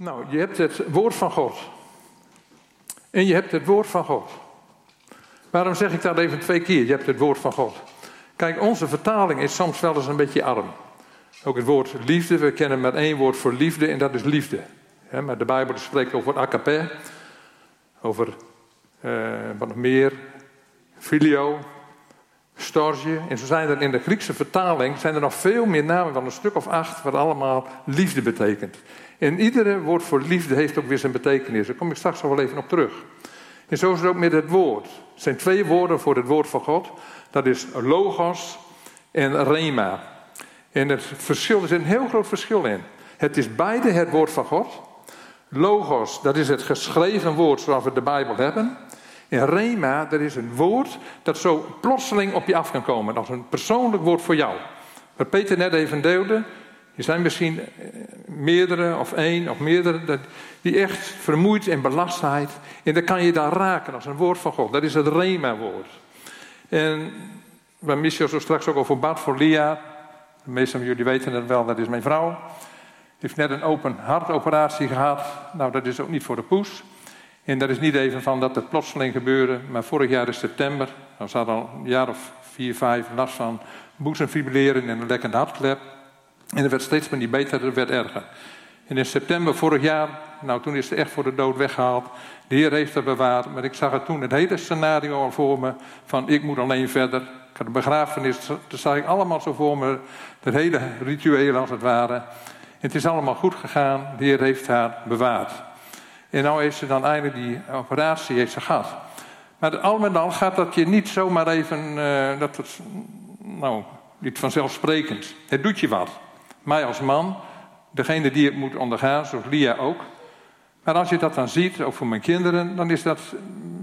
Nou, je hebt het woord van God. En je hebt het woord van God. Waarom zeg ik dat even twee keer? Je hebt het woord van God. Kijk, onze vertaling is soms wel eens een beetje arm. Ook het woord liefde, we kennen maar één woord voor liefde en dat is liefde. maar de Bijbel spreekt over agape, over uh, wat nog meer, filio, storge. En zo zijn er in de Griekse vertaling zijn er nog veel meer namen, van een stuk of acht, wat allemaal liefde betekent. En iedere woord voor liefde heeft ook weer zijn betekenis. Daar kom ik straks nog wel even op terug. En zo is het ook met het woord. Er zijn twee woorden voor het woord van God. Dat is logos en rema. En het verschil, er zit een heel groot verschil in. Het is beide het woord van God. Logos, dat is het geschreven woord zoals we de Bijbel hebben. En rema, dat is een woord dat zo plotseling op je af kan komen. Als een persoonlijk woord voor jou. Wat Peter net even deelde. Er zijn misschien eh, meerdere of één of meerdere die echt vermoeid en belast zijn. En dan kan je daar raken als een woord van God. Dat is het rema-woord. En waar Michel zo straks ook over bad voor Lia. De meesten van jullie weten het wel, dat is mijn vrouw. Heeft net een open hartoperatie gehad. Nou, dat is ook niet voor de poes. En dat is niet even van dat het plotseling gebeurde. Maar vorig jaar in september, dan zat al een jaar of vier, vijf last van boezemfibrilleren en een lekkende hartklep. En dat werd steeds maar niet beter, het werd erger. En in september vorig jaar, nou toen is ze echt voor de dood weggehaald. De Heer heeft haar bewaard. Maar ik zag het toen, het hele scenario al voor me. Van ik moet alleen verder. Ik had de begrafenis, dat zag ik allemaal zo voor me. Het hele ritueel als het ware. Het is allemaal goed gegaan. De Heer heeft haar bewaard. En nou heeft ze dan eindelijk die operatie heeft ze gehad. Maar al met al gaat dat je niet zomaar even, uh, dat het, nou, niet vanzelfsprekend. Het doet je wat. Mij als man, degene die het moet ondergaan, zoals Lia ook. Maar als je dat dan ziet, ook voor mijn kinderen, dan is dat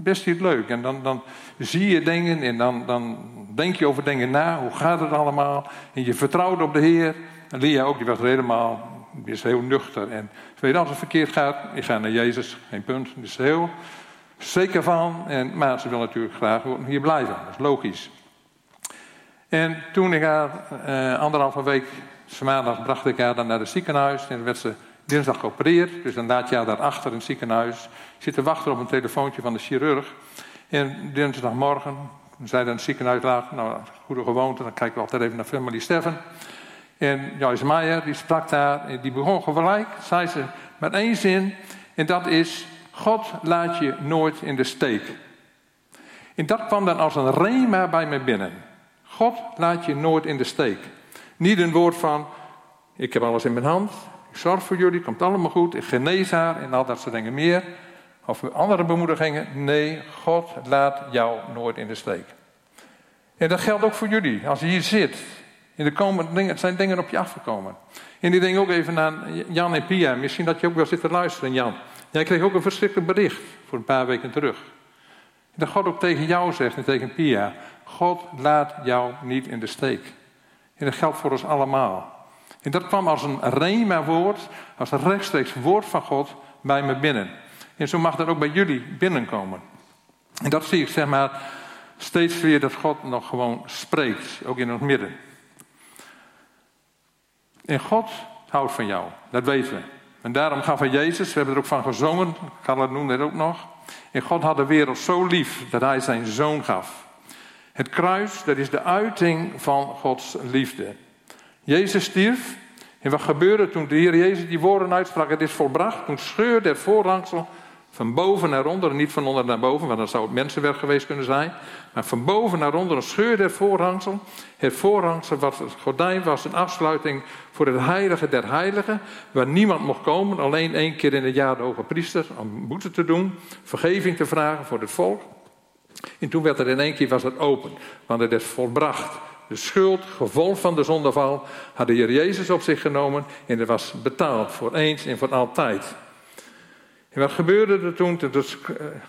best niet leuk. En dan, dan zie je dingen en dan, dan denk je over dingen na. Hoe gaat het allemaal? En je vertrouwt op de Heer. En Lia ook, die was helemaal, die is heel nuchter. En weet als het verkeerd gaat, ik ga naar Jezus, geen punt. Die is heel zeker van. En, maar ze wil natuurlijk graag hier blijven, dat is logisch. En toen ik haar uh, anderhalve week, maandag, bracht ik haar dan naar het ziekenhuis. En werd ze dinsdag geopereerd. Dus dan laat je haar daarachter in het ziekenhuis. Zit te wachten op een telefoontje van de chirurg. En dinsdagmorgen, zei dan het ziekenhuis laat, nou, goede gewoonte, dan kijken we altijd even naar familie Steffen. En Joyce Meijer, die sprak daar, en die begon gelijk, zei ze met één zin, en dat is, God laat je nooit in de steek. En dat kwam dan als een rema bij me binnen. God laat je nooit in de steek. Niet een woord van, ik heb alles in mijn hand, ik zorg voor jullie, komt allemaal goed, ik genees haar en al dat soort dingen meer. Of andere bemoedigingen. Nee, God laat jou nooit in de steek. En dat geldt ook voor jullie. Als je hier zit, in de komende dingen, zijn dingen op je afgekomen. En die denk ook even aan Jan en Pia. Misschien dat je ook wel zit te luisteren, Jan. Jij kreeg ook een verschrikkelijk bericht voor een paar weken terug. Dat God ook tegen jou zegt en tegen Pia. God laat jou niet in de steek. En dat geldt voor ons allemaal. En dat kwam als een rema-woord, als rechtstreeks woord van God bij me binnen. En zo mag dat ook bij jullie binnenkomen. En dat zie ik zeg maar steeds weer dat God nog gewoon spreekt, ook in ons midden. En God houdt van jou, dat weten we. En daarom gaf hij Jezus, we hebben er ook van gezongen, Carla noemde het ook nog. En God had de wereld zo lief dat hij zijn zoon gaf. Het kruis, dat is de uiting van Gods liefde. Jezus stierf. En wat gebeurde toen de Heer Jezus die woorden uitsprak? Het is volbracht. Toen scheurde het voorhangsel van boven naar onder. Niet van onder naar boven, want dan zou het mensenwerk geweest kunnen zijn. Maar van boven naar onder scheurde het voorhangsel. Het voorhangsel, wat het gordijn was, een afsluiting voor het heilige der heiligen. Waar niemand mocht komen. Alleen één keer in het jaar de hoge priester. Om boete te doen. Vergeving te vragen voor het volk. En toen werd er in één keer was het open. Want het is volbracht. De schuld, gevolg van de zondeval, had de Heer Jezus op zich genomen en het was betaald voor eens en voor altijd. En wat gebeurde er toen? Het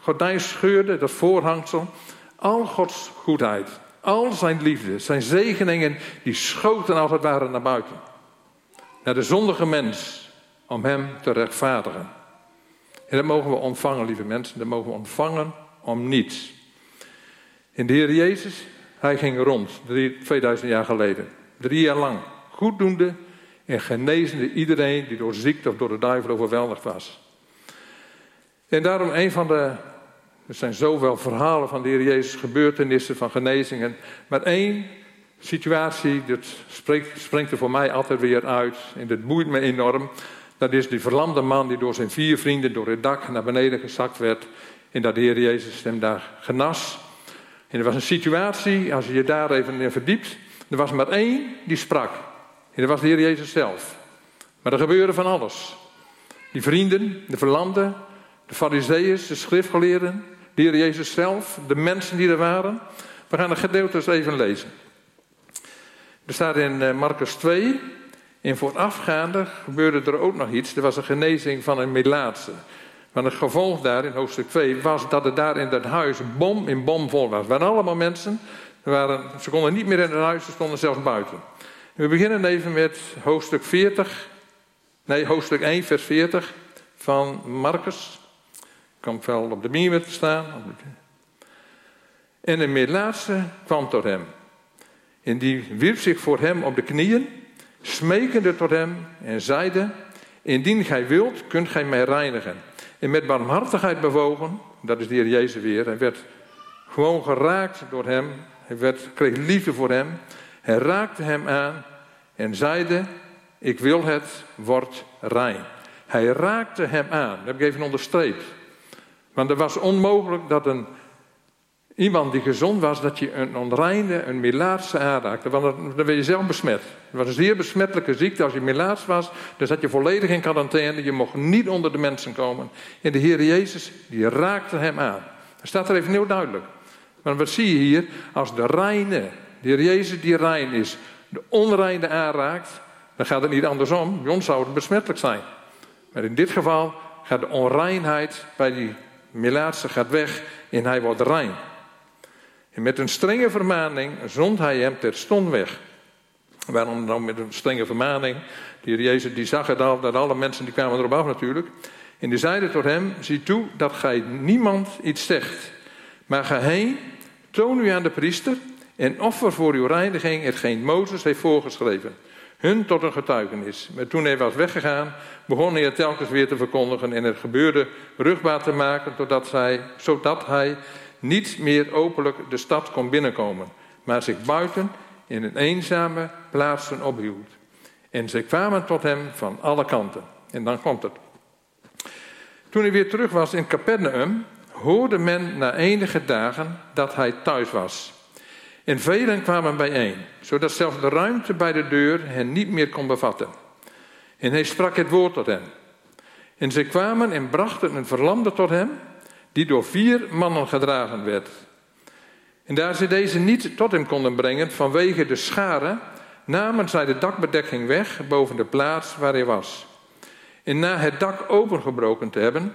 gordijn scheurde, dat voorhangsel. Al Gods goedheid, al zijn liefde, zijn zegeningen, die schoten als het ware naar buiten. Naar de zondige mens, om hem te rechtvaardigen. En dat mogen we ontvangen, lieve mensen, dat mogen we ontvangen om niets. En de Heer Jezus, hij ging rond, 2000 jaar geleden. Drie jaar lang. Goeddoende En genezende iedereen die door ziekte of door de duivel overweldigd was. En daarom een van de. Er zijn zoveel verhalen van de Heer Jezus, gebeurtenissen van genezingen. Maar één situatie, dat spreekt, springt er voor mij altijd weer uit. En dat boeit me enorm. Dat is die verlamde man die door zijn vier vrienden door het dak naar beneden gezakt werd. En dat de Heer Jezus hem daar genas. En er was een situatie, als je je daar even in verdiept. Er was maar één die sprak. En dat was de Heer Jezus zelf. Maar er gebeurde van alles. Die vrienden, de verlamden, de fariseeën, de schriftgeleerden, de Heer Jezus zelf, de mensen die er waren. We gaan de gedeeltes even lezen. Er staat in eh, Marcus 2, in voorafgaande gebeurde er ook nog iets. Er was een genezing van een Melaatse. Maar het gevolg daar in hoofdstuk 2 was dat het daar in dat huis bom in bom vol was. Er waren allemaal mensen, waren, ze konden niet meer in het huis, ze stonden zelfs buiten. We beginnen even met hoofdstuk 40, nee, hoofdstuk 1, vers 40 van Marcus. Komt wel op de beamer te staan. En een Melaatse kwam tot hem. En die wierp zich voor hem op de knieën, smekende tot hem en zeide: Indien gij wilt, kunt gij mij reinigen. En met barmhartigheid bewogen, dat is de Heer Jezus weer, hij werd gewoon geraakt door hem, hij werd, kreeg liefde voor hem. Hij raakte hem aan en zeide: Ik wil het, wordt rein. Hij raakte hem aan. Dat heb ik even onderstreept. Want er was onmogelijk dat een Iemand die gezond was, dat je een onreine, een melaatse aanraakte. Want dan werd je zelf besmet. Het was een zeer besmettelijke ziekte. Als je melaats was, dan zat je volledig in quarantaine. Je mocht niet onder de mensen komen. En de Heer Jezus, die raakte hem aan. Dat staat er even heel duidelijk. Maar wat zie je hier? Als de reine, de Heer Jezus die rein is, de onreine aanraakt, dan gaat het niet andersom. Bij zou het besmettelijk zijn. Maar in dit geval gaat de onreinheid bij die melaatse gaat weg en hij wordt rein. Met een strenge vermaning zond hij hem terstond weg. Waarom dan met een strenge vermaning? Die Jezus die zag het al, dat alle mensen die kwamen erop af natuurlijk. En die zeiden tot hem, zie toe dat gij niemand iets zegt. Maar ga heen, toon u aan de priester en offer voor uw reiniging hetgeen Mozes heeft voorgeschreven. Hun tot een getuigenis. Maar toen hij was weggegaan, begon hij het telkens weer te verkondigen en het gebeurde rugbaar te maken, totdat zij, zodat hij niet meer openlijk de stad kon binnenkomen, maar zich buiten in een eenzame plaatsen ophield. En ze kwamen tot hem van alle kanten. En dan komt het. Toen hij weer terug was in Capernaum, hoorde men na enige dagen dat hij thuis was. En velen kwamen bijeen, zodat zelfs de ruimte bij de deur hen niet meer kon bevatten. En hij sprak het woord tot hen. En ze kwamen en brachten een verlamde tot hem, die door vier mannen gedragen werd. En daar ze deze niet tot hem konden brengen vanwege de scharen, namen zij de dakbedekking weg boven de plaats waar hij was. En na het dak opengebroken te hebben,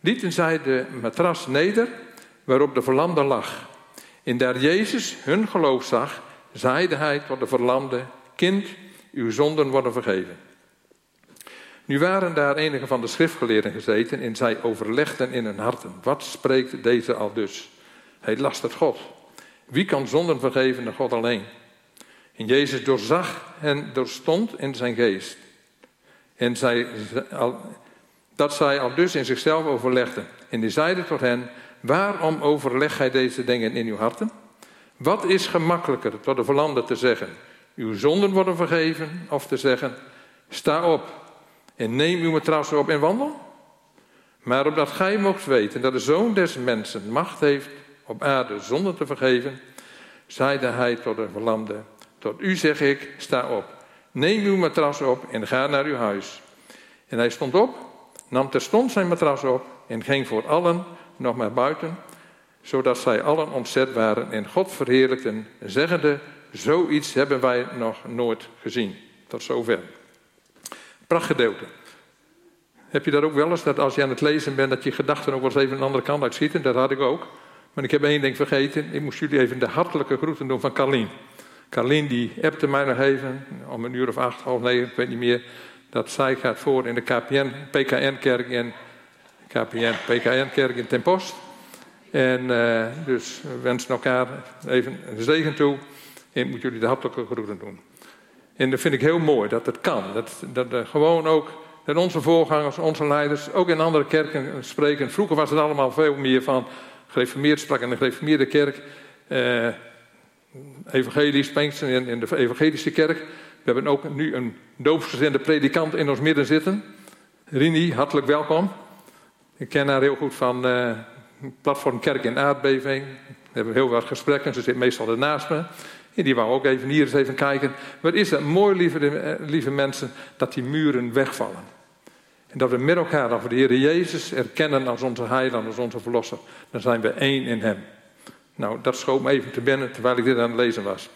lieten zij de matras neder waarop de verlamde lag. En daar Jezus hun geloof zag, zeide hij tot de verlamde: Kind, uw zonden worden vergeven. Nu waren daar enige van de schriftgeleerden gezeten en zij overlegden in hun harten. Wat spreekt deze al dus? Hij lastert God. Wie kan zonden vergeven dan God alleen? En Jezus doorzag en doorstond in zijn geest. En zij, dat zij al dus in zichzelf overlegden. En die zeiden tot hen, waarom overleg gij deze dingen in uw harten? Wat is gemakkelijker tot de verlanden te zeggen, uw zonden worden vergeven, of te zeggen, sta op, en neem uw matras op en wandel. Maar opdat gij mocht weten dat de zoon des mensen macht heeft op aarde zonder te vergeven, zeide hij tot de verlamde, tot u zeg ik, sta op, neem uw matras op en ga naar uw huis. En hij stond op, nam terstond zijn matras op en ging voor allen nog maar buiten, zodat zij allen ontzet waren en God verheerlijkten, zeggende, zoiets hebben wij nog nooit gezien. Tot zover. Prachtgedeelte. Heb je dat ook wel eens, dat als je aan het lezen bent, dat je gedachten ook wel eens even een andere kant uitschieten? Dat had ik ook. Maar ik heb één ding vergeten. Ik moest jullie even de hartelijke groeten doen van Carlien. Carlien die appte mij nog even, om een uur of acht, half negen, ik weet niet meer, dat zij gaat voor in de KPN, PKN-kerk in, KPN, PKN-kerk in Ten Post. En uh, dus we wensen elkaar even een zegen toe. En ik moet jullie de hartelijke groeten doen. En dat vind ik heel mooi, dat het kan. Dat, dat er gewoon ook, dat onze voorgangers, onze leiders, ook in andere kerken spreken. Vroeger was het allemaal veel meer van gereformeerd sprak in de gereformeerde kerk. Eh, evangelisch, Pinkster in, in de evangelische kerk. We hebben ook nu een doopsgezinde predikant in ons midden zitten. Rini, hartelijk welkom. Ik ken haar heel goed van uh, Platform Kerk in Aardbeving. We hebben heel wat gesprekken, ze zit meestal ernaast me. Die wou ook even hier eens even kijken. Wat is het mooi, lieve, eh, lieve mensen, dat die muren wegvallen. En dat we met elkaar, we de Heer Jezus erkennen als onze heiland, als onze verlosser. Dan zijn we één in Hem. Nou, dat schoot me even te binnen terwijl ik dit aan het lezen was.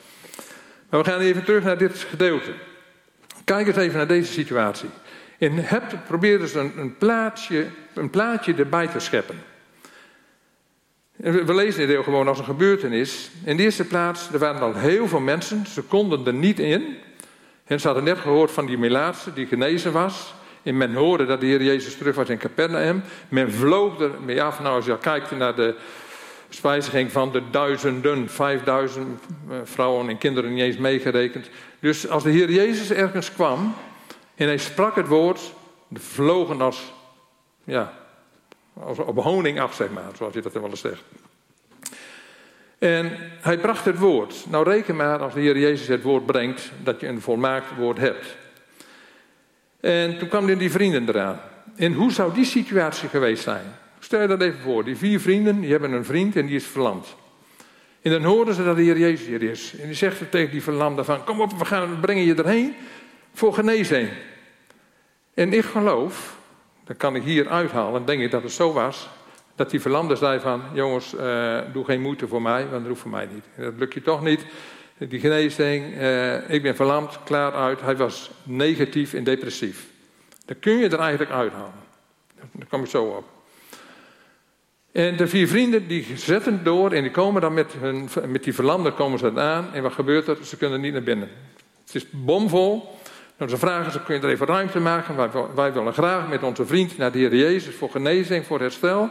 Maar we gaan even terug naar dit gedeelte. Kijk eens even naar deze situatie. In hebt probeer dus een, een, plaatje, een plaatje erbij te scheppen. We lezen dit heel gewoon als een gebeurtenis. In de eerste plaats, er waren al heel veel mensen, ze konden er niet in. En ze hadden net gehoord van die Melaatse die genezen was. En men hoorde dat de Heer Jezus terug was in Capernaum. Men vloog er mee af. Nou, als je kijkt naar de spijziging van de duizenden, vijfduizend eh, vrouwen en kinderen niet eens meegerekend. Dus als de Heer Jezus ergens kwam en hij sprak het woord, vlogen als, ja, op honing af, zeg maar, zoals je dat wel eens zegt. En hij bracht het woord. Nou reken maar als de Heer Jezus het woord brengt, dat je een volmaakt woord hebt. En toen kwamen die vrienden eraan. En hoe zou die situatie geweest zijn? Stel je dat even voor. Die vier vrienden, die hebben een vriend en die is verlamd. En dan horen ze dat de Heer Jezus hier is. En die zegt tegen die verlamde van, kom op, we gaan brengen je erheen voor genezing. En ik geloof, dat kan ik hier uithalen, denk ik dat het zo was, dat die verlamde zei van, jongens, uh, doe geen moeite voor mij, want dat hoeft voor mij niet. Dat lukt je toch niet. Die genezing, uh, ik ben verlamd, klaar uit. Hij was negatief en depressief. Dat kun je er eigenlijk uithalen. Daar kom ik zo op. En de vier vrienden die zetten door en die komen dan met, hun, met die verlamde komen ze aan. En wat gebeurt er? Ze kunnen niet naar binnen. Het is bomvol. Nou, vragen ze, kun je er even ruimte maken? Wij, wij, willen graag met onze vriend naar de Heer Jezus voor genezing, voor herstel.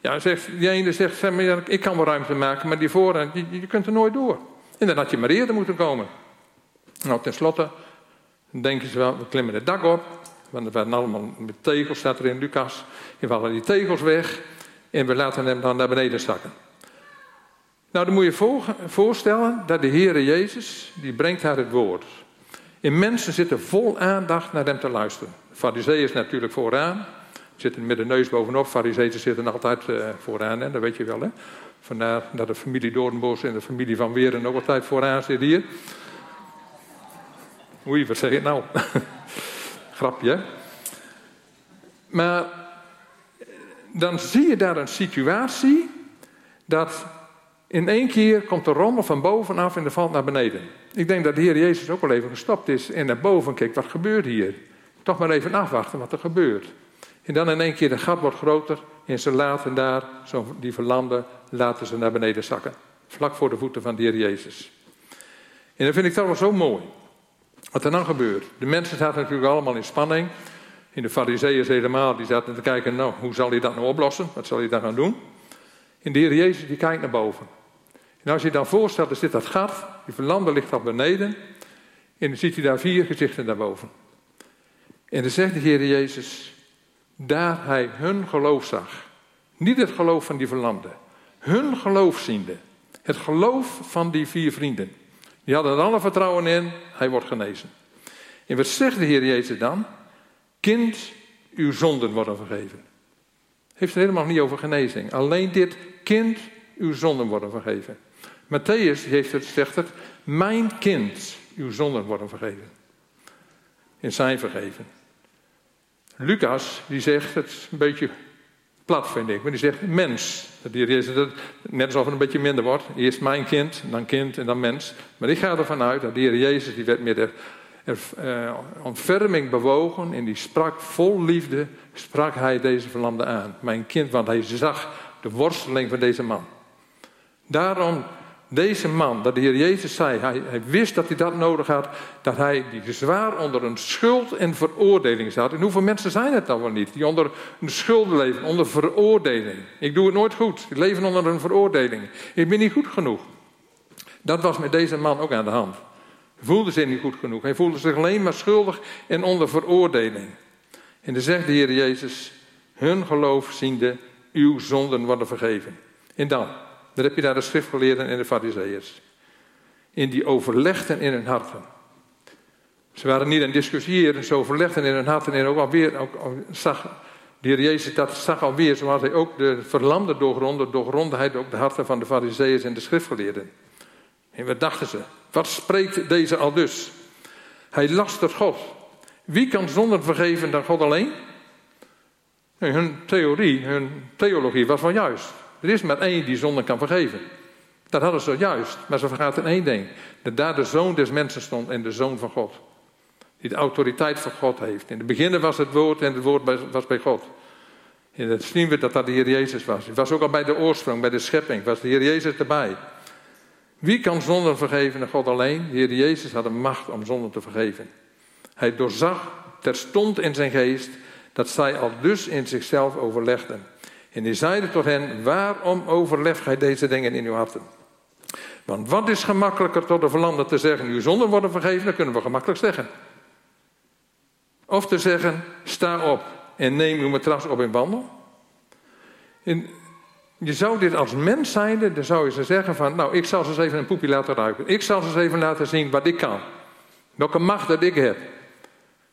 Ja, zegt, die ene zegt, ik kan wel ruimte maken, maar die voorhand, je, je kunt er nooit door. En dan had je maar eerder moeten komen. Nou, tenslotte denken ze wel, we klimmen het dak op. Want er waren allemaal met tegels, staat er in Lucas. We halen die tegels weg. En we laten hem dan naar beneden zakken. Nou, dan moet je voorstellen dat de Heere Jezus, die brengt haar het woord. En mensen zitten vol aandacht naar hem te luisteren. Farizeeën is natuurlijk vooraan. Zitten met de neus bovenop. Farizeeën zitten altijd uh, vooraan, hè? dat weet je wel. Hè? Vandaar dat de familie Doornbos en de familie Van Weren ook altijd vooraan zit hier. Oei, wat zeg je nou? Grapje. Maar dan zie je daar een situatie dat in één keer komt de rommel van bovenaf en er valt naar beneden. Ik denk dat de Heer Jezus ook al even gestopt is en naar boven kijkt, wat gebeurt hier? Toch maar even afwachten wat er gebeurt. En dan in één keer de gat wordt groter en ze laten daar, zo die verlamden, laten ze naar beneden zakken. Vlak voor de voeten van de Heer Jezus. En dat vind ik wel zo mooi. Wat er dan gebeurt. De mensen zaten natuurlijk allemaal in spanning. In de fariseeën helemaal, die zaten te kijken, nou, hoe zal hij dat nou oplossen? Wat zal hij dan gaan doen? En de Heer Jezus, die kijkt naar boven. En als je dan voorstelt, er zit dat gat, die verlamde ligt al beneden. En dan ziet hij daar vier gezichten daarboven. En dan zegt de Heer Jezus, daar hij hun geloof zag. Niet het geloof van die verlamde. Hun geloof ziende. Het geloof van die vier vrienden. Die hadden er alle vertrouwen in, hij wordt genezen. En wat zegt de Heer Jezus dan? Kind, uw zonden worden vergeven. Heeft het helemaal niet over genezing. Alleen dit, kind, uw zonden worden vergeven. Matthäus heeft het, zegt het, mijn kind, uw zonden worden vergeven. In zijn vergeven. Lucas, die zegt het een beetje plat, vind ik. Maar die zegt mens. Net alsof het een beetje minder wordt. Eerst mijn kind, dan kind en dan mens. Maar ik ga ervan uit dat de Heer Jezus, die werd meer de uh, ontferming bewogen. En die sprak vol liefde, sprak hij deze verlamde aan. Mijn kind, want hij zag de worsteling van deze man. Daarom deze man, dat de Heer Jezus zei, hij, hij, wist dat hij dat nodig had, dat hij die zwaar onder een schuld en veroordeling zat. En hoeveel mensen zijn het dan wel niet, die onder een schuld leven, onder veroordeling. Ik doe het nooit goed, ik leef onder een veroordeling. Ik ben niet goed genoeg. Dat was met deze man ook aan de hand. voelde zich niet goed genoeg. Hij voelde zich alleen maar schuldig en onder veroordeling. En dan zegt de Heer Jezus, hun geloof ziende, uw zonden worden vergeven. En dan, dan heb je daar de schriftgeleerden en de fariseeërs. In die overlegden in hun harten. Ze waren niet aan het discussiëren, ze overlegden in hun harten en ook alweer, ook, zag de Heer Jezus dat zag alweer, zoals hij ook de verlamde doorgrondde, doorgrondde hij ook de harten van de fariseeërs en de schriftgeleerden. En wat dachten ze? Wat spreekt deze al dus? Hij lastert God. Wie kan zonden vergeven dan God alleen? hun theorie, hun theologie was van juist. Er is maar één die zonde kan vergeven. Dat hadden ze juist. Maar ze vergaten één ding. Dat daar de zoon des mensen stond en de zoon van God. Die de autoriteit van God heeft. In het begin was het woord en het woord was bij God. En dat zien we dat dat de Heer Jezus was. Het was ook al bij de oorsprong, bij de schepping. Was de Heer Jezus erbij. Wie kan zonden vergeven? God alleen. De Heer Jezus had de macht om zonden te vergeven. Hij doorzag terstond in zijn geest dat zij al dus in zichzelf overlegden. En hij zeide tot hen, waarom overlegt gij deze dingen in uw harten? Want wat is gemakkelijker tot de verlanden te zeggen, uw zonden worden vergeven, dat kunnen we gemakkelijk zeggen. Of te zeggen, sta op en neem uw matras op en wandel. Je zou dit als mens zijnde, dan zou je ze zeggen van, nou ik zal ze eens even een poepje laten ruiken. Ik zal ze eens even laten zien wat ik kan. Welke macht dat ik heb.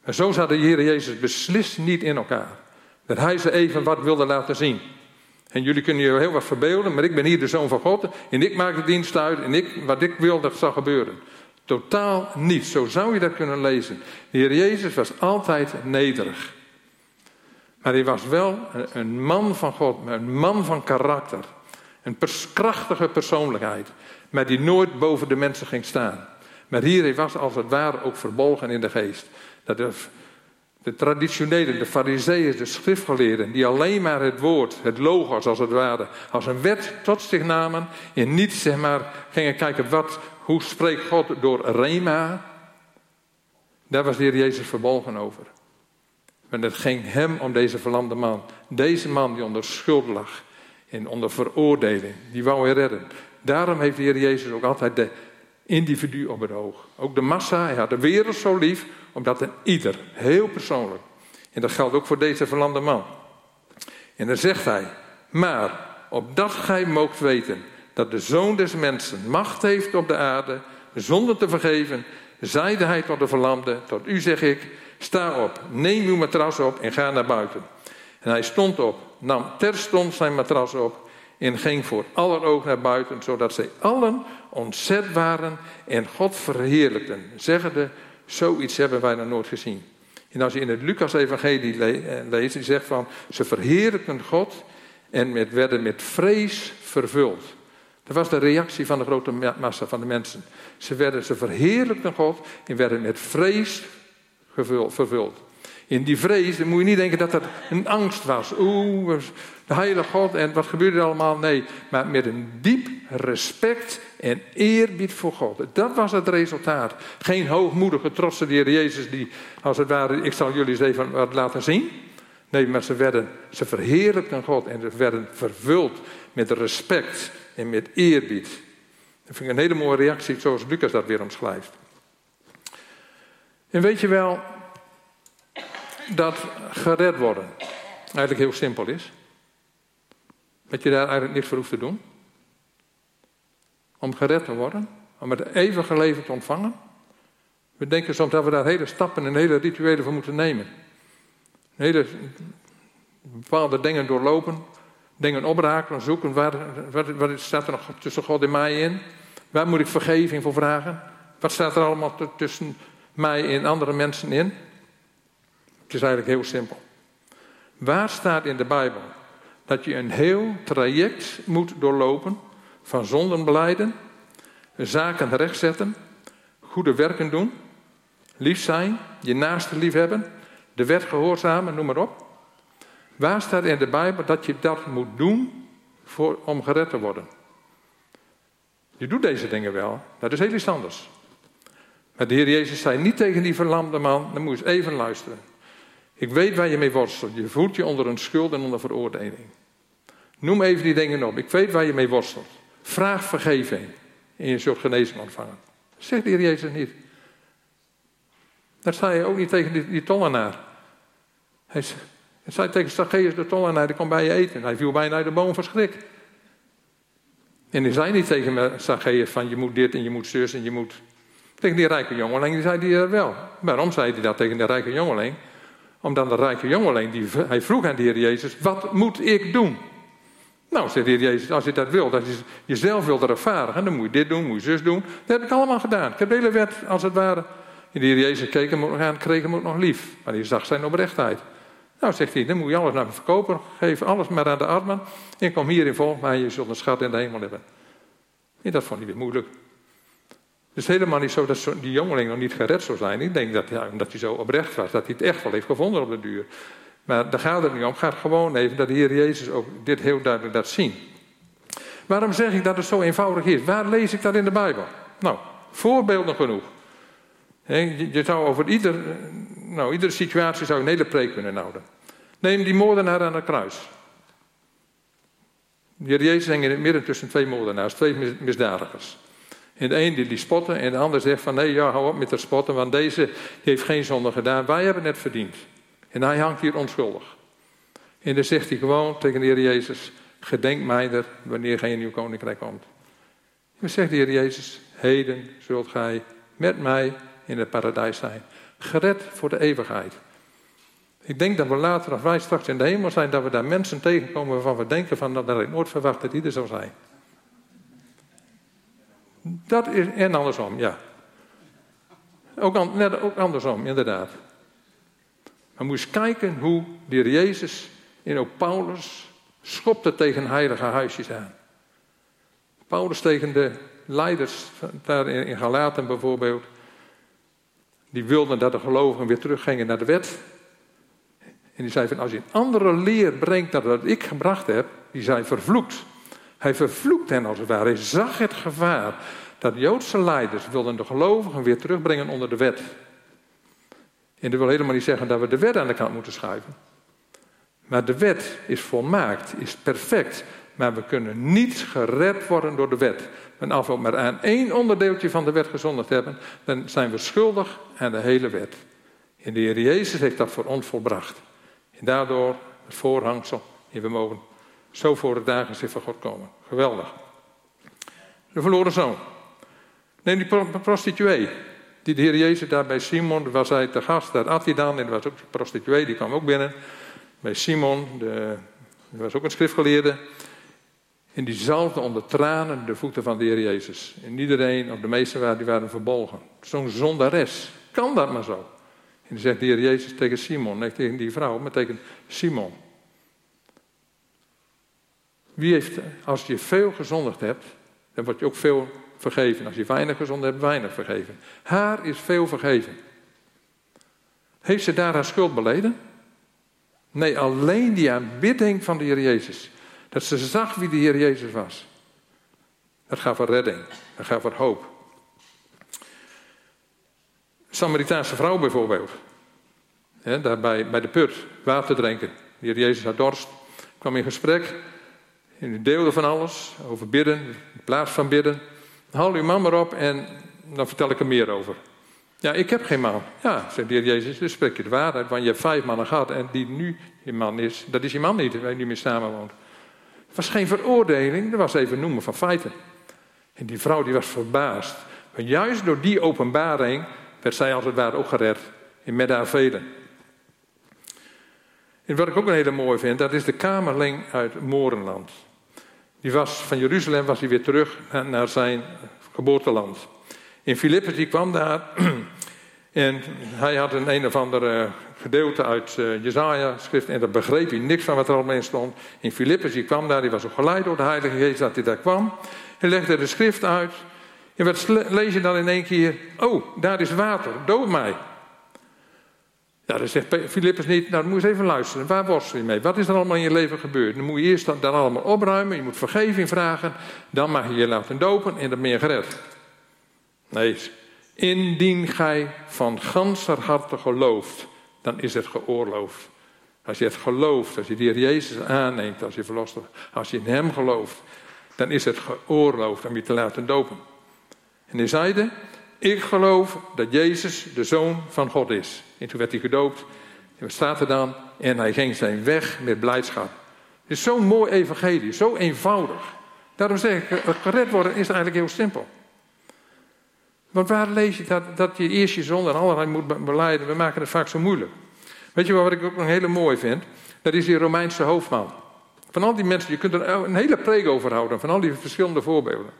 En zo zat de Heer Jezus beslist niet in elkaar. Dat hij ze even wat wilde laten zien. En jullie kunnen je heel wat verbeelden, maar ik ben hier de zoon van God. En ik maak de dienst uit en ik, wat ik wil, dat zal gebeuren. Totaal niet. Zo zou je dat kunnen lezen. De Heer Jezus was altijd nederig. Maar hij was wel een man van God, een man van karakter. Een krachtige persoonlijkheid, maar die nooit boven de mensen ging staan. Maar hier hij was als het ware ook verbolgen in de geest. Dat de, de traditionele, de fariseeën, de schriftgeleerden, die alleen maar het woord, het logos als het ware, als een wet tot zich namen en niet zeg maar gingen kijken wat, hoe spreekt God door Rema. Daar was de Heer Jezus verbolgen over. Maar het ging hem om deze verlamde man. Deze man die onder schuld lag en onder veroordeling, die wou hij redden. Daarom heeft de Heer Jezus ook altijd de individu op het oog. Ook de massa, hij had de wereld zo lief, omdat een ieder, heel persoonlijk. En dat geldt ook voor deze verlamde man. En dan zegt hij, maar opdat gij moogt weten dat de Zoon des Mensen macht heeft op de aarde, zonder te vergeven, zeide hij tot de verlamde, tot u zeg ik, sta op, neem uw matras op en ga naar buiten. En hij stond op, nam terstond zijn matras op en ging voor aller oog naar buiten, zodat zij allen ontzet waren en God verheerlijkten, zeggende, zoiets hebben wij nog nooit gezien. En als je in het Lucas-evangelie eh, leest, die zegt van, ze verheerlijkten God en met, werden met vrees vervuld. Dat was de reactie van de grote massa van de mensen. Ze, werden, ze verheerlijkten God en werden met vrees vervuld. In die vrees, dan moet je niet denken dat dat een angst was. Oeh, de heilige God en wat gebeurde er allemaal? Nee, maar met een diep respect en eerbied voor God. Dat was het resultaat. Geen hoogmoedige, trotse Heer Jezus die, als het ware, ik zal jullie eens even wat laten zien. Nee, maar ze, werden, ze verheerlijkten God en ze werden vervuld met respect en met eerbied. Dat vind ik een hele mooie reactie, zoals Lucas dat weer omschrijft. En weet je wel dat gered worden eigenlijk heel simpel is? Dat je daar eigenlijk niks voor hoeft te doen? Om gered te worden? Om het eeuwige leven te ontvangen? We denken soms dat we daar hele stappen en hele rituelen voor moeten nemen. Hele bepaalde dingen doorlopen, dingen oprakelen, zoeken. Waar, wat staat er nog tussen God en mij in? Waar moet ik vergeving voor vragen? Wat staat er allemaal tussen mij en andere mensen in? Het is eigenlijk heel simpel. Waar staat in de Bijbel dat je een heel traject moet doorlopen van zonden beleiden, zaken rechtzetten, goede werken doen, lief zijn, je naaste lief hebben, de wet gehoorzamen, noem maar op. Waar staat in de Bijbel dat je dat moet doen voor, om gered te worden? Je doet deze dingen wel, dat is heel iets anders. Maar de Heer Jezus zei niet tegen die verlamde man, dan moet je even luisteren. Ik weet waar je mee worstelt. Je voelt je onder een schuld en onder veroordeling. Noem even die dingen op. Ik weet waar je mee worstelt. Vraag vergeving en je zult genezing ontvangen. Zegt de Heer Jezus niet. Dat zei hij ook niet tegen die, tollenaar. Hij zei tegen Zacchaeus de tollenaar, die komt bij je eten. Hij viel bijna uit de boom van schrik. En hij zei niet tegen Zacchaeus van je moet dit en je moet zus en je moet... Tegen die rijke jongeling, die zei hij wel. Waarom zei hij dat tegen de rijke jongeling? Omdat de rijke jongeling, die, hij vroeg aan de Heer Jezus, wat moet ik doen? Nou, zegt de Heer Jezus, als je dat wil, dat je jezelf wilt ervaren, dan moet je dit doen, moet je zus doen. Dat heb ik allemaal gedaan. Ik heb de hele wet, als het ware, de Heer Jezus keek hem nog aan, kreeg hem ook nog lief. Maar hij zag zijn oprechtheid. Nou, zegt hij, dan moet je alles naar me verkopen, geef alles maar aan de armen. En kom hier in volg mij, je zult een schat in de hemel hebben. En dat vond hij weer moeilijk. Het is helemaal niet zo dat die jongeling nog niet gered zou zijn. Ik denk dat, ja, omdat hij zo oprecht was, dat hij het echt wel heeft gevonden op de duur. Maar daar gaat het niet om. Het gaat gewoon even dat de Heer Jezus ook dit heel duidelijk laat zien. Waarom zeg ik dat het zo eenvoudig is? Waar lees ik dat in de Bijbel? Nou, voorbeelden genoeg. Je zou over ieder, nou, iedere situatie zou een hele preek kunnen houden. Neem die moordenaar aan het kruis. De Heer Jezus hing in het midden tussen twee moordenaars, twee misdadigers. En de een die, die spotten en de ander zegt van nee, ja, hou op met het spotten, want deze heeft geen zonde gedaan. Wij hebben het verdiend. En hij hangt hier onschuldig. En dan zegt hij gewoon tegen de Heer Jezus, gedenk mij er wanneer gij in uw koninkrijk komt. En dan zegt de Heer Jezus, heden zult gij met mij in het paradijs zijn. Gered voor de eeuwigheid. Ik denk dat we later, als wij straks in de hemel zijn, dat we daar mensen tegenkomen waarvan we denken van, dat ik nooit verwacht dat die er zou zijn. Dat is, en andersom, ja. Ook, ook andersom, inderdaad. Maar eens kijken hoe de Jezus en ook Paulus schopte tegen heilige huisjes aan. Paulus tegen de leiders daar in Galaten bijvoorbeeld. Die wilden dat de gelovigen weer teruggingen naar de wet. En die zei van als je een andere leer brengt dan wat ik gebracht heb, die zei vervloekt. Hij vervloekt hen als het ware. Hij zag het gevaar dat Joodse leiders wilden de gelovigen weer terugbrengen onder de wet. En dat wil helemaal niet zeggen dat we de wet aan de kant moeten schuiven. Maar de wet is volmaakt, is perfect. Maar we kunnen niet gered worden door de wet. En als we maar aan één onderdeeltje van de wet gezondigd hebben, dan zijn we schuldig aan de hele wet. En de Heer Jezus heeft dat voor ons volbracht. En daardoor het voorhangsel. En we mogen zo voor het dagen van God komen. Geweldig. De verloren zoon. Neem die prostituee. Die de Heer Jezus daar bij Simon, was hij te gast, daar at hij dan. En er was ook een prostituee, die kwam ook binnen. Bij Simon, de, er was ook een schriftgeleerde. En die zalfde onder tranen de voeten van de Heer Jezus. En iedereen, of de meesten waren, die waren verbolgen. Zo'n zondares. Kan dat maar zo? En dan zegt de Heer Jezus tegen Simon, nee, tegen die vrouw, maar tegen Simon. Wie heeft, als je veel gezondigd hebt, dan word je ook veel vergeven. Als je weinig gezondigd hebt, weinig vergeven. Haar is veel vergeven. Heeft ze daar haar schuld beleden? Nee, alleen die aanbidding van de Heer Jezus. Dat ze zag wie de Heer Jezus was. Dat gaat voor redding. Dat gaat voor hoop. Samaritaanse vrouw bijvoorbeeld. Daar bij, bij de put, water drinken. De Heer Jezus had dorst. Kwam in gesprek. En u deelde van alles. Over bidden. In plaats van bidden. Haal uw man maar op en dan vertel ik er meer over. Ja, ik heb geen man. Ja, zegt de heer Jezus, dus spreek je de waarheid. Want je hebt vijf mannen gehad en die nu je man is, dat is je man niet, waar je nu mee samenwoont. Het was geen veroordeling, dat was even noemen van feiten. En die vrouw die was verbaasd. Maar juist door die openbaring werd zij als het ware ook gered. En met haar velen. En wat ik ook een hele mooie vind, dat is de kamerling uit Morenland. Die was, van Jeruzalem was hij weer terug naar zijn geboorteland. In Filippus, die kwam daar. En hij had een een of ander gedeelte uit uh, Jezaja schrift. En daar begreep hij niks van wat er allemaal in stond. In Filippus, die kwam daar, die was ook geleid door de Heilige Geest dat hij daar kwam. Hij legde de schrift uit. En wat lees je dan in één keer? Oh, daar is water, dood mij. Ja, dan zegt Filippus niet, nou moet je eens even luisteren. Waar worstel je mee? Wat is er allemaal in je leven gebeurd? Dan moet je eerst dat allemaal opruimen, je moet vergeving vragen. Dan mag je je laten dopen en dan ben je gered. Nee, indien gij van ganser harte gelooft, dan is het geoorloofd. Als je het gelooft, als je Heer Jezus aanneemt, als je verlost als je in Hem gelooft, dan is het geoorloofd om je te laten dopen. En hij zeide, ik geloof dat Jezus de Zoon van God is. En toen werd hij gedoopt. En wat staat er dan? En hij ging zijn weg met blijdschap. Het is zo'n mooi evangelie, zo eenvoudig. Daarom zeg ik, gered worden is eigenlijk heel simpel. Want waar lees je dat, dat je eerst je zonde en allerlei moet beleiden? We maken het vaak zo moeilijk. Weet je wat ik ook nog hele mooi vind? Dat is die Romeinse hoofdman. Van al die mensen, je kunt er een hele preek over houden, van al die verschillende voorbeelden.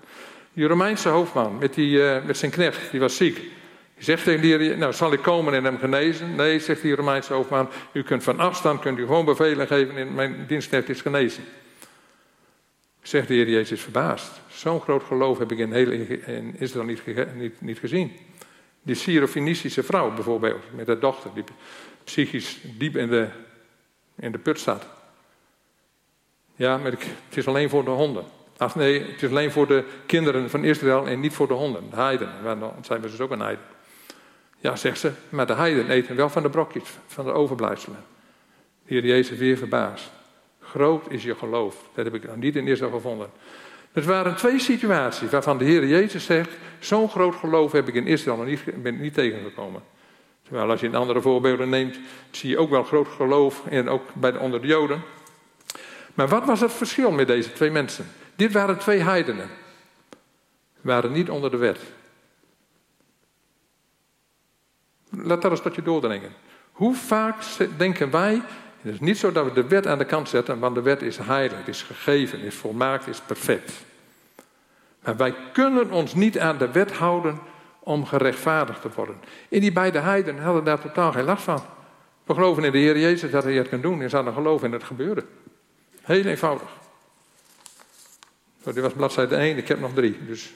Die Romeinse hoofdman met, die, uh, met zijn knecht, die was ziek. Die zegt tegen die, nou zal ik komen en hem genezen? Nee, zegt die Romeinse hoofdman, u kunt van afstand kunt u gewoon bevelen geven en mijn dienstknecht is genezen. Zegt de Heer Jezus verbaasd. Zo'n groot geloof heb ik in, heel, in Israël niet, niet, niet gezien. Die Syrophonistische vrouw bijvoorbeeld, met haar dochter, die psychisch diep in de, in de put staat. Ja, maar het is alleen voor de honden. Ach nee, het is alleen voor de kinderen van Israël en niet voor de honden, de heiden. Dan zijn we dus ook een heiden. Ja, zegt ze, maar de heiden eten wel van de brokjes, van de overblijfselen. De Heer Jezus weer verbaasd. Groot is je geloof. Dat heb ik nog niet in Israël gevonden. Het waren twee situaties waarvan de Heer Jezus zegt: Zo'n groot geloof heb ik in Israël nog niet, ben niet tegengekomen. Terwijl als je in andere voorbeelden neemt, zie je ook wel groot geloof, en ook bij de, onder de Joden. Maar wat was het verschil met deze twee mensen? Dit waren twee heidenen. Waren niet onder de wet. Laat dat eens tot je doordringen. Hoe vaak denken wij het is niet zo dat we de wet aan de kant zetten, want de wet is heilig, is gegeven, is volmaakt, is perfect. Maar wij kunnen ons niet aan de wet houden om gerechtvaardigd te worden. En die beide heiden hadden daar totaal geen last van. We geloven in de Heer Jezus dat hij het kan doen en ze hadden geloven in het gebeuren. Heel eenvoudig. Dit was bladzijde 1, ik heb nog drie, dus...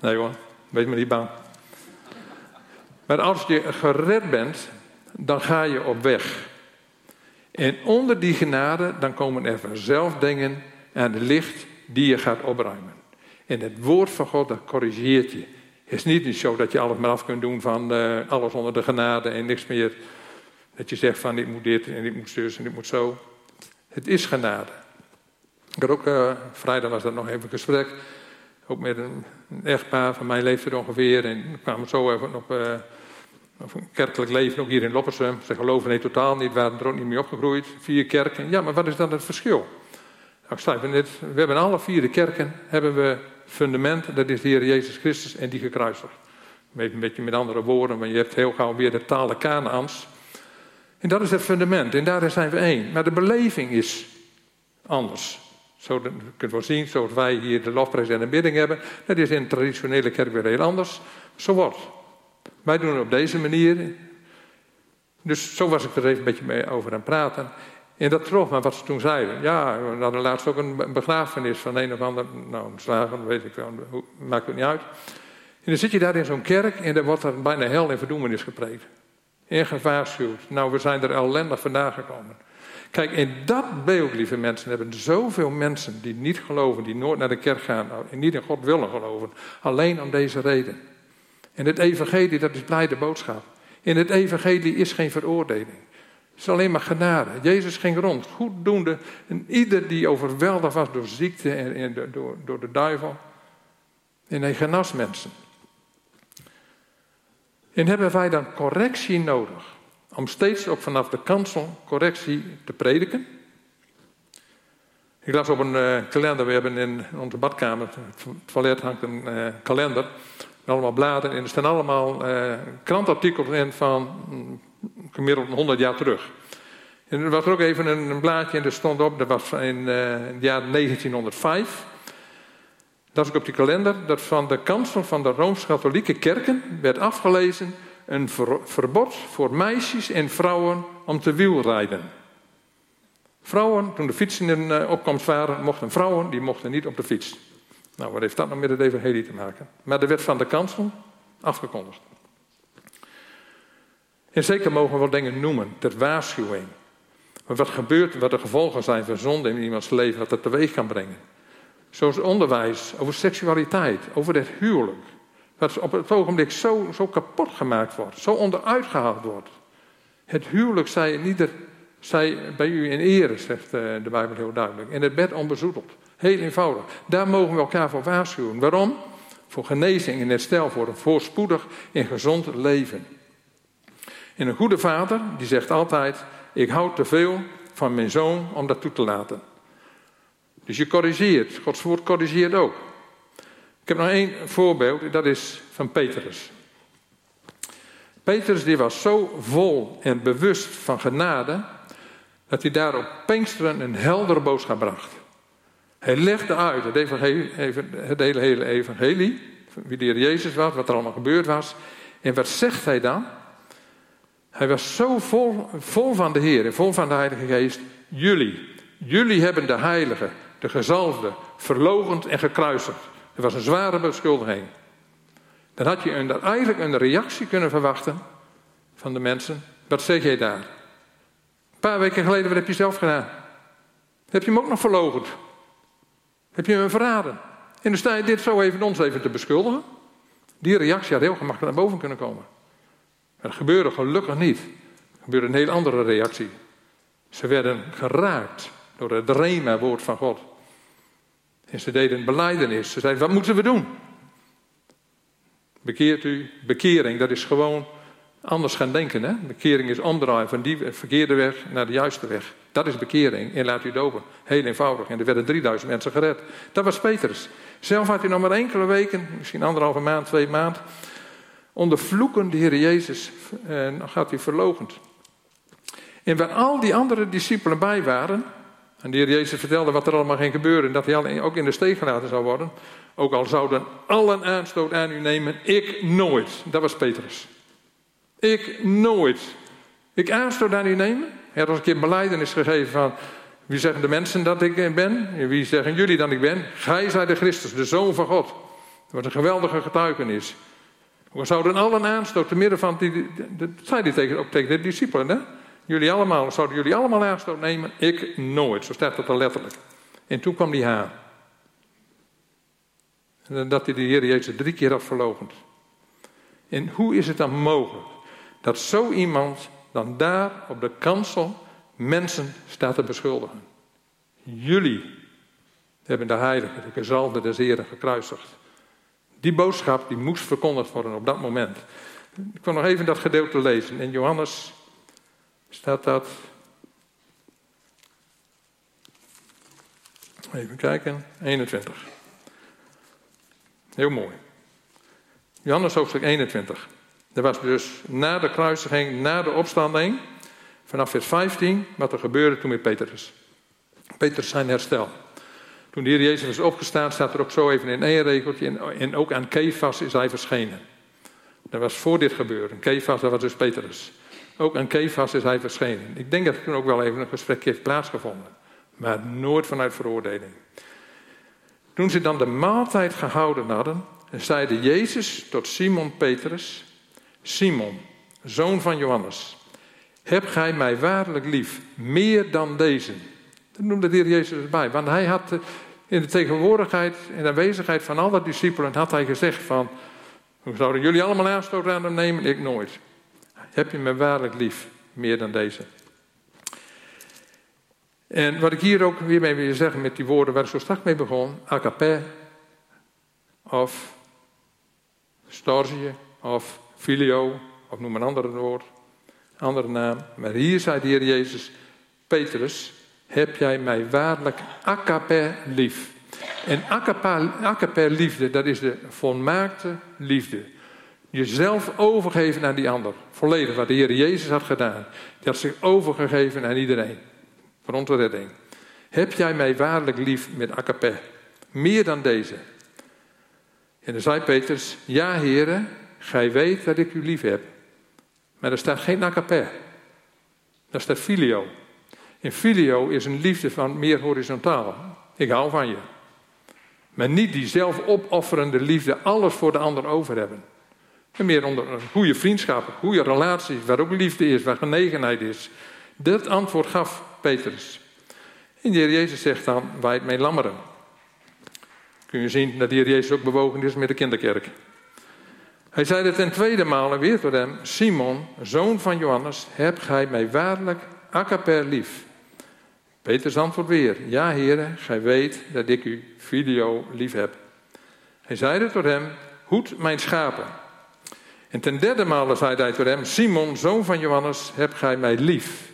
Nee hoor, wees me niet bang. Maar als je gered bent, dan ga je op weg. En onder die genade, dan komen er vanzelf dingen aan het licht die je gaat opruimen. En het woord van God, dat corrigeert je. Het is niet zo dat je alles maar af kunt doen van uh, alles onder de genade en niks meer. Dat je zegt van ik moet dit en ik moet zus en ik moet zo. Het is genade. Ik ook, uh, vrijdag was dat nog even een gesprek. Ook met een, echtpaar van mijn leeftijd ongeveer. En we kwamen zo even op... Of een kerkelijk leven, ook hier in Loppersum. Ze geloven nee totaal niet, waren er ook niet mee opgegroeid. Vier kerken. Ja, maar wat is dan het verschil? Nou, ik sta net, we hebben alle vier de kerken hebben we fundament, dat is de Heer Jezus Christus en die gekruisigd. Even een beetje met andere woorden, maar je hebt heel gauw weer de talen Kanaans. En dat is het fundament, en daar zijn we één. Maar de beleving is anders. Zo kunt wel zien, zoals wij hier de lofprijs en de bidding hebben, dat is in de traditionele kerk weer heel anders. Zo wordt. Wij doen het op deze manier. Dus zo was ik er even een beetje mee over aan praten. En dat trof me wat ze toen zeiden. Ja, we hadden laatst ook een begrafenis van een of ander, nou, een slager, weet ik wel, maakt het niet uit. En dan zit je daar in zo'n kerk en dan wordt er bijna hel en verdoemenis gepreekt. En gewaarschuwd. Nou, we zijn er ellendig vandaan gekomen. Kijk, in dat beeld, lieve mensen, hebben zoveel mensen die niet geloven, die nooit naar de kerk gaan en niet in God willen geloven. Alleen om deze reden. En het evangelie, dat is blijde boodschap. In het evangelie is geen veroordeling. Het is alleen maar genade. Jezus ging rond, goeddoende. En ieder die overweldigd was door ziekte en, en door, door de duivel. En hij genas mensen. En hebben wij dan correctie nodig? Om steeds ook vanaf de kansel correctie te prediken? Ik las op een uh, kalender, we hebben in onze badkamer, het toilet hangt een uh, kalender allemaal bladen en er staan allemaal uh, krantartikels in van mm, gemiddeld 100 jaar terug. En er was ook even een, blaadje en er stond op, dat was in, het jaar 1905. Dat is ook op die kalender, dat van de kansel van de Rooms-Katholieke kerken werd afgelezen een verbod voor meisjes en vrouwen om te wielrijden. Vrouwen, toen de fietsen in uh, opkomst waren, mochten vrouwen, die mochten niet op de fiets. Nou, wat heeft dat nou met het evangelie te maken? Maar de wet van de kansel, afgekondigd. En zeker mogen we wel dingen noemen, ter waarschuwing. Maar wat gebeurt, wat de gevolgen zijn van zonde in iemands leven, wat dat teweeg kan brengen. Zoals onderwijs over seksualiteit, over het huwelijk. Wat op het ogenblik zo, zo kapot gemaakt wordt, zo onderuit gehaald wordt. Het huwelijk zij, ieder, zij bij u in ere, zegt eh, de Bijbel heel duidelijk. En het bed onbezoedeld. Heel eenvoudig. Daar mogen we elkaar voor waarschuwen. Waarom? voor genezing en herstel, voor een voorspoedig en gezond leven. En een goede vader, die zegt altijd, ik hou te veel van mijn zoon om dat toe te laten. Dus je corrigeert, Gods woord corrigeert ook. Ik heb nog één voorbeeld, dat is van Petrus. Petrus die was zo vol en bewust van genade, dat hij daar op Pinksteren een heldere boodschap bracht. Hij legde uit het, het hele, hele evangelie, wie de Heer Jezus was, wat er allemaal gebeurd was. En wat zegt hij dan? Hij was zo vol, vol van de Heer en vol van de Heilige Geest. Jullie, jullie hebben de Heilige, de gezalfde, verlogend en gekruisigd. Het was een zware beschuldiging. Dan had je eigenlijk een reactie kunnen verwachten van de mensen. Wat zeg jij daar? Een paar weken geleden, wat heb je zelf gedaan? Heb je hem ook nog verlogend? Heb je hem verraden? En dan sta je dit zo even ons even te beschuldigen. Die reactie had heel gemakkelijk naar boven kunnen komen. Maar dat gebeurde gelukkig niet. Er gebeurde een heel andere reactie. Ze werden geraakt door het rema-woord van God. En ze deden een beleidenis. Ze zeiden, wat moeten we doen? Bekeert u. Bekering, dat is gewoon anders gaan denken. Hè? Bekering is omdraaien van die verkeerde weg naar de juiste weg. Dat is bekering. En laat u dopen. Heel eenvoudig. En er werden 3000 mensen gered. Dat was Petrus. Zelf had hij nog maar enkele weken, misschien anderhalve maand, twee maand. Onder vloeken de Heer Jezus. En dan gaat hij verlogend. En waar al die andere discipelen bij waren. En de Heer Jezus vertelde wat er allemaal ging gebeuren. En dat hij ook in de steeg gelaten zou worden. Ook al zouden allen aanstoot aan u nemen, ik nooit. Dat was Petrus. Ik nooit. Ik aanstoot aan u nemen. Hij had als een keer beleidenis gegeven van... Wie zeggen de mensen dat ik ben? En wie zeggen jullie dat ik ben? Gij zijt de Christus, de Zoon van God. Was een geweldige getuigenis. We zouden allen aanstoot te midden van... Die, dat zei hij tegen, ook tegen de discipelen. Hè? Jullie allemaal, zouden jullie allemaal aanstoot nemen? Ik nooit. Zo staat dat er letterlijk. En toen kwam die haan. En dat hij de Heer Jezus drie keer had. En hoe is het dan mogelijk dat zo iemand dan daar op de kansel mensen staat te beschuldigen? Jullie hebben de heilige, de gezalde des Heren gekruisigd. Die boodschap die moest verkondigd worden op dat moment. Ik wil nog even dat gedeelte lezen. In Johannes staat dat. Even kijken, 21. Heel mooi. Johannes hoofdstuk 21. Dat was dus na de kruisiging, na de opstanding, vanaf vers 15, wat er gebeurde toen met Petrus. Petrus zijn herstel. Toen de Heer Jezus was opgestaan, staat er ook zo even in één regeltje, en ook aan Kefas is hij verschenen. Dat was voor dit gebeuren. Kefas, dat was dus Petrus. Ook aan Kefas is hij verschenen. Ik denk dat er toen ook wel even een gesprek heeft plaatsgevonden. Maar nooit vanuit veroordeling. Toen ze dan de maaltijd gehouden hadden, zeide Jezus tot Simon Petrus: Simon, zoon van Johannes, heb gij mij waarlijk lief, meer dan deze? Dat noemde de Heer Jezus erbij, want hij had eh, in de tegenwoordigheid, in de aanwezigheid van alle discipelen, had hij gezegd van, hoe zouden jullie allemaal aanstoot aan hem nemen? Ik nooit. Heb je mij waarlijk lief, meer dan deze? En wat ik hier ook weer mee wil zeggen met die woorden waar ik zo straks mee begon, agape of storge of filio, of noem een ander woord, andere naam. Maar hier zei de Heer Jezus, Petrus, heb jij mij waarlijk agape lief. En agape liefde, dat is de volmaakte liefde. Jezelf overgeven aan die ander. Volledig wat de Heer Jezus had gedaan. Die had zich overgegeven aan iedereen voor onze redding. Heb jij mij waarlijk lief met akape? Meer dan deze. En dan zei Petrus, ja heren, gij weet dat ik u lief heb. Maar er staat geen akape. Daar staat filio. En filio is een liefde van meer horizontaal. Ik hou van je. Maar niet die zelfopofferende liefde, alles voor de ander over hebben. En meer onder een goede vriendschap, goede relaties, waar ook liefde is, waar genegenheid is. Dat antwoord gaf Petrus. En de Heer Jezus zegt dan, waait mijn lammeren. Kun je zien dat de Heer Jezus ook bewogen is met de kinderkerk. Hij zei het ten tweede maal weer tot hem, Simon, zoon van Johannes, heb gij mij waarlijk akaper lief? Petrus antwoordt weer, ja heren, gij weet dat ik u video lief heb. Hij zeide tot hem, hoed mijn schapen. En ten derde male zei hij tot hem, Simon, zoon van Johannes, heb gij mij lief?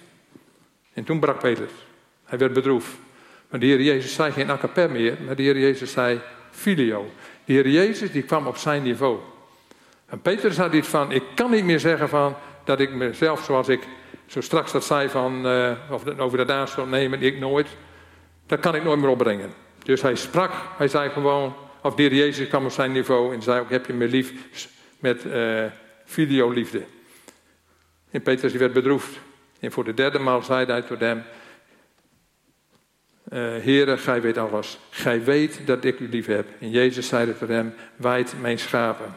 En toen brak Peter. Hij werd bedroefd. Maar de Heer Jezus zei geen akapem meer, maar de Heer Jezus zei filio. De Heer Jezus die kwam op zijn niveau. En Peter had iets van, ik kan niet meer zeggen van dat ik mezelf zoals ik zo straks dat zei van, uh, over de aanstoot nemen, ik nooit. Dat kan ik nooit meer opbrengen. Dus hij sprak, hij zei gewoon, of de Heer Jezus kwam op zijn niveau en zei ook, heb je me lief met uh, videoliefde. En Petrus die werd bedroefd. En voor de derde maal zei hij tot hem, uh, Heere, gij weet alles. Gij weet dat ik u lief heb. En Jezus zei tot hem, wijd mijn schapen.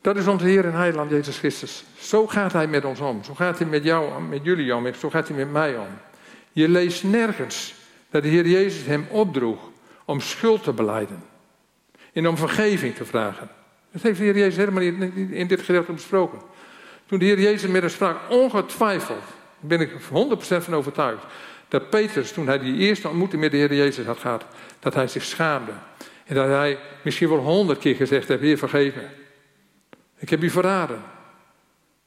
Dat is onze Heer en Heiland Jezus Christus. Zo gaat Hij met ons om. Zo gaat Hij met jou, met jullie om. Zo gaat Hij met mij om. Je leest nergens dat de Heer Jezus hem opdroeg om schuld te beleiden. En om vergeving te vragen. Dat heeft de Heer Jezus helemaal niet in dit gedeelte besproken. Toen de Heer Jezus met hem sprak, ongetwijfeld, ben ik 100% van overtuigd, dat Petrus, toen hij die eerste ontmoeting met de Heer Jezus had gehad, dat hij zich schaamde. En dat hij misschien wel honderd keer gezegd heeft, Heer vergeef me. Ik heb u verraden.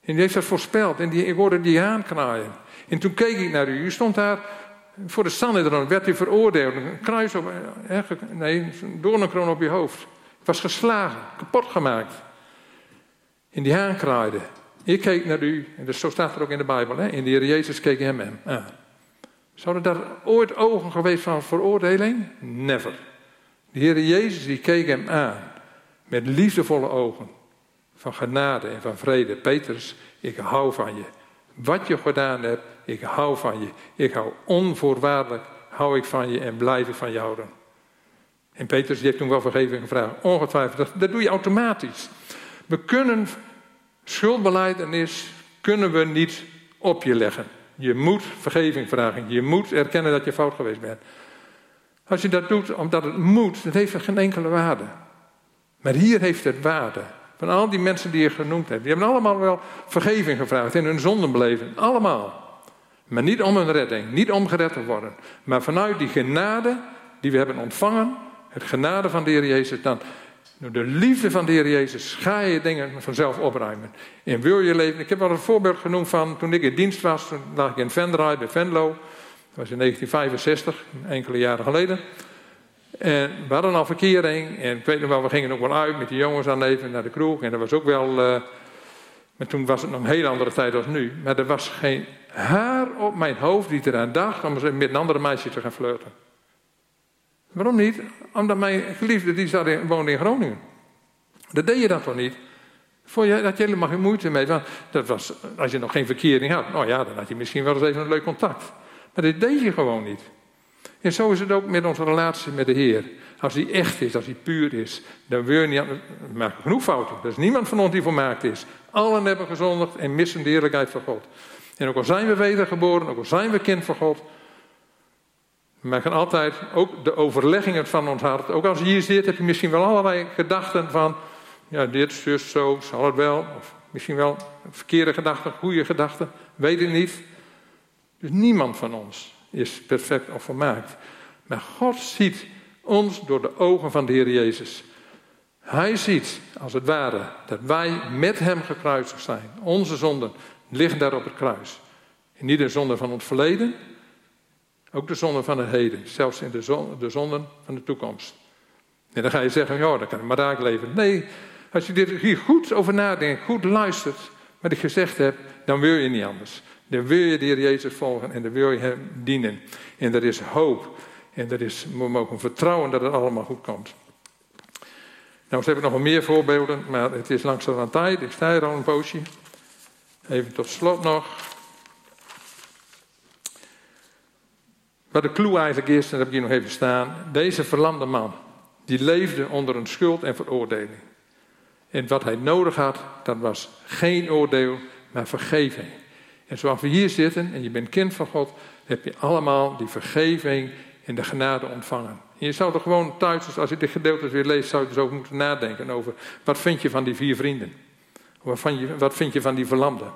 En die heeft dat voorspeld. En die, ik hoorde die haan knaaien. En toen keek ik naar u. U stond daar voor de Sanhedrin. Werd u veroordeeld. Een kruis op... Nee, een doornenkroon op je hoofd. Ik was geslagen. Kapot gemaakt. En die haan kraaide. Ik keek naar u. En dus zo staat er ook in de Bijbel. Hè? En de Heer Jezus keek hem aan. Zouden daar ooit ogen geweest van veroordeling? Never. De Heer Jezus die keek hem aan. Met liefdevolle ogen van genade en van vrede. Petrus, ik hou van je. Wat je gedaan hebt, ik hou van je. Ik hou onvoorwaardelijk, hou ik van je en blijf ik van je houden. En Petrus die heeft toen wel vergeving gevraagd. Ongetwijfeld, dat, dat doe je automatisch. We kunnen schuldbeleidenis kunnen we niet op je leggen. Je moet vergeving vragen. Je moet erkennen dat je fout geweest bent. Als je dat doet omdat het moet, dat heeft geen enkele waarde. Maar hier heeft het waarde. Van al die mensen die je genoemd hebt. Die hebben allemaal wel vergeving gevraagd in hun zondenbeleving. Allemaal. Maar niet om hun redding. Niet om gered te worden. Maar vanuit die genade die we hebben ontvangen. Het genade van de Heer Jezus. Dan door de liefde van de Heer Jezus ga je dingen vanzelf opruimen. En wil je leven. Ik heb wel een voorbeeld genoemd van toen ik in dienst was. Toen lag ik in Venray bij Venlo. Dat was in 1965, enkele jaren geleden. En we hadden al verkering. En ik weet nog wel, we gingen ook wel uit met de jongens aan even naar de kroeg. En dat was ook wel. Uh, maar toen was het nog een hele andere tijd als nu. Maar er was geen haar op mijn hoofd die eraan dacht om met een andere meisje te gaan flirten. Waarom niet? Omdat mijn geliefde die zat in, woonde in Groningen. Dat deed je dan toch niet? Vond je dat je helemaal geen moeite mee? Want dat was, als je nog geen verkering had, nou ja, dan had je misschien wel eens even een leuk contact. Maar dat deed je gewoon niet. En zo is het ook met onze relatie met de Heer. Als die echt is, als die puur is, dan wil je niet. Genoeg fouten. Er is niemand van ons die volmaakt is. Allen hebben gezondigd en missen de heerlijkheid van God. En ook al zijn we wedergeboren, ook al zijn we kind van God. We maken altijd ook de overleggingen van ons hart. Ook als je hier zit, heb je misschien wel allerlei gedachten van. Ja, dit, zus, zo, zal het wel. Of misschien wel verkeerde gedachten, goede gedachten. Weet ik niet. Dus niemand van ons is perfect of volmaakt. Maar God ziet ons door de ogen van de Heer Jezus. Hij ziet, als het ware, dat wij met Hem gekruisigd zijn. Onze zonden liggen daar op het kruis. Niet de zonden van het verleden, ook de zonden van het heden. Zelfs in de, zon, de zonden van de toekomst. En dan ga je zeggen, ja, dan kan ik maar raak leven. Nee, als je dit hier goed over nadenkt, goed luistert wat ik gezegd heb, dan wil je niet anders. Dan wil je de Heer Jezus volgen en dan wil je Hem dienen. En er is hoop. En er is, we mogen vertrouwen dat het allemaal goed komt. Nou, ze hebben nog wel meer voorbeelden, maar het is langzaam aan tijd. Ik sta hier al een poosje. Even tot slot nog. Wat de clue eigenlijk is, dat heb ik hier nog even staan. Deze verlamde man, die leefde onder een schuld en veroordeling. En wat hij nodig had, dat was geen oordeel, maar vergeving. En zoals we hier zitten en je bent kind van God, heb je allemaal die vergeving en de genade ontvangen. Je zou er gewoon thuis, dus als je dit gedeelte weer leest, zou je dus ook moeten nadenken over wat vind je van die vier vrienden? Wat vind je van die verlamden?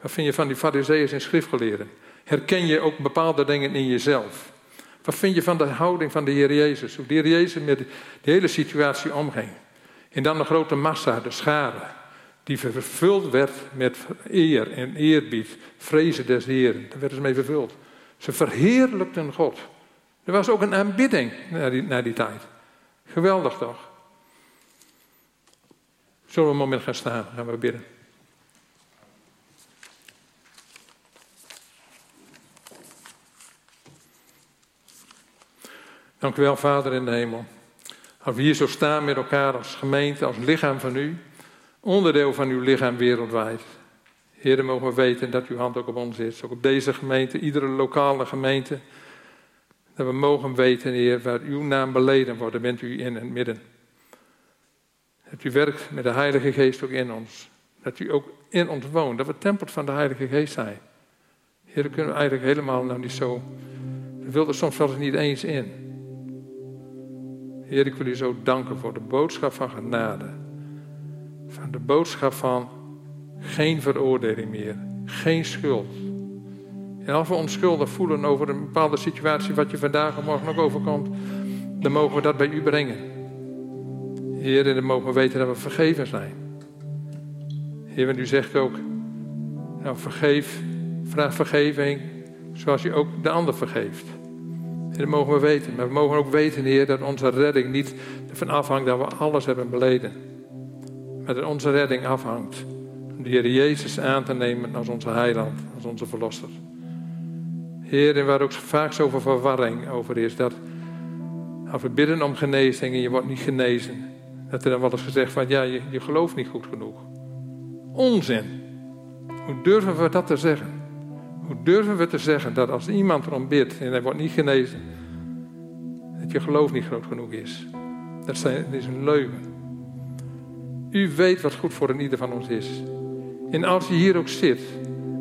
Wat vind je van die fariseeërs en schriftgeleerden? Herken je ook bepaalde dingen in jezelf? Wat vind je van de houding van de Heer Jezus? Hoe de Heer Jezus met de hele situatie omging. En dan de grote massa, de schade, die vervuld werd met eer en eerbied, vrezen des Heeren. Daar werden ze mee vervuld. Ze verheerlijkten God. Er was ook een aanbidding naar die, naar die tijd. Geweldig toch? Zullen we een moment gaan staan? Gaan we bidden. Dank u wel, Vader in de hemel. Als we hier zo staan met elkaar als gemeente, als lichaam van u, onderdeel van uw lichaam wereldwijd. Heren, mogen we weten dat uw hand ook op ons is. Ook op deze gemeente, iedere lokale gemeente. Dat we mogen weten, Heer, waar uw naam beleden wordt, bent u in het midden. Dat u werkt met de Heilige Geest ook in ons. Dat u ook in ons woont. Dat we tempels van de Heilige Geest zijn. Heer, kunnen we eigenlijk helemaal nou niet zo. We wilden soms eens niet eens in. Heer, ik wil u zo danken voor de boodschap van genade. Van de boodschap van geen veroordeling meer. Geen schuld. En als we onschuldig voelen over een bepaalde situatie, wat je vandaag of morgen ook overkomt, dan mogen we dat bij u brengen. Heer, en dan mogen we weten dat we vergeven zijn. Heer, want u zegt ook, nou vergeef, vraag vergeving, zoals u ook de ander vergeeft. En dat mogen we weten. Maar we mogen ook weten, Heer, dat onze redding niet ervan afhangt dat we alles hebben beleden. Maar dat onze redding afhangt om de Heer Jezus aan te nemen als onze heiland, als onze verlosser. Heer, en waar ook vaak zoveel verwarring over is, dat als we bidden om genezing en je wordt niet genezen, dat er dan wel eens gezegd van, ja, je, je gelooft niet goed genoeg. Onzin. Hoe durven we dat te zeggen? Hoe durven we te zeggen dat als iemand erom bidt en hij wordt niet genezen, dat je geloof niet groot genoeg is? Dat is een leugen. U weet wat goed voor een ieder van ons is. En als je hier ook zit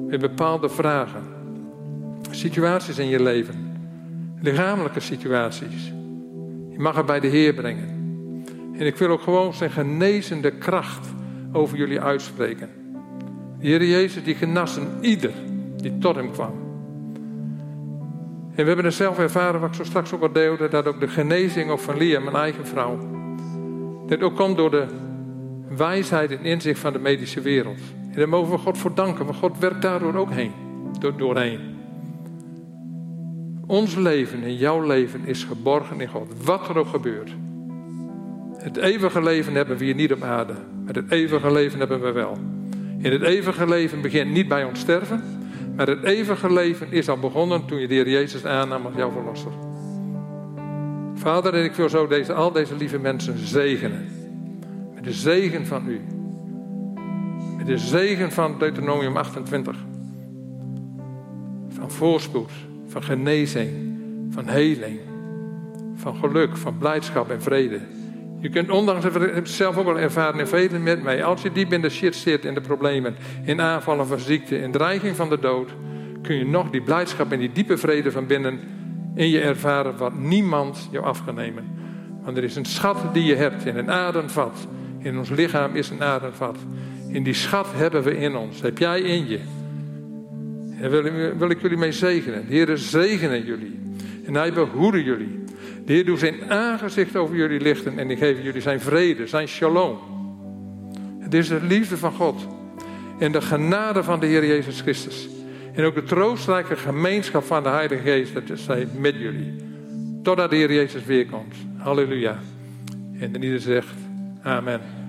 met bepaalde vragen, situaties in je leven, lichamelijke situaties, je mag het bij de Heer brengen. En ik wil ook gewoon zijn genezende kracht over jullie uitspreken. De Heer Jezus die genassen ieder die tot hem kwam. En we hebben het zelf ervaren, wat ik zo straks ook al deelde, dat ook de genezing ook van Lia, mijn eigen vrouw, dat ook komt door de wijsheid en inzicht van de medische wereld. En daar mogen we God voor danken, want God werkt daardoor ook heen, door, doorheen. Ons leven en jouw leven is geborgen in God, wat er ook gebeurt. Het eeuwige leven hebben we hier niet op aarde, maar het eeuwige leven hebben we wel. In het eeuwige leven begint niet bij ons sterven, maar het eeuwige leven is al begonnen toen je de Heer Jezus aannam als jouw verlosser. Vader, ik wil zo deze, al deze lieve mensen zegenen. Met de zegen van u. Met de zegen van Deuteronomium 28. Van voorspoed, van genezing, van heling, van geluk, van blijdschap en vrede. Je kunt ondanks, het zelf ook al ervaren in velen met mij, als je diep in de shit zit, in de problemen, in aanvallen van ziekte, in dreiging van de dood, kun je nog die blijdschap en die diepe vrede van binnen in je ervaren wat niemand jou nemen. Want er is een schat die je hebt in een ademvat. In ons lichaam is een ademvat. In die schat hebben we in ons. Heb jij in je. En wil, wil ik jullie mee zegenen. De Heer zegenen jullie. En hij behoede jullie. De Heer doet zijn aangezicht over jullie lichten en die geeft jullie zijn vrede, zijn shalom. Het is de liefde van God en de genade van de Heer Jezus Christus. En ook de troostrijke gemeenschap van de Heilige Geest, dat zij met jullie. Totdat de Heer Jezus weer komt. Halleluja. En de ieder zegt, amen.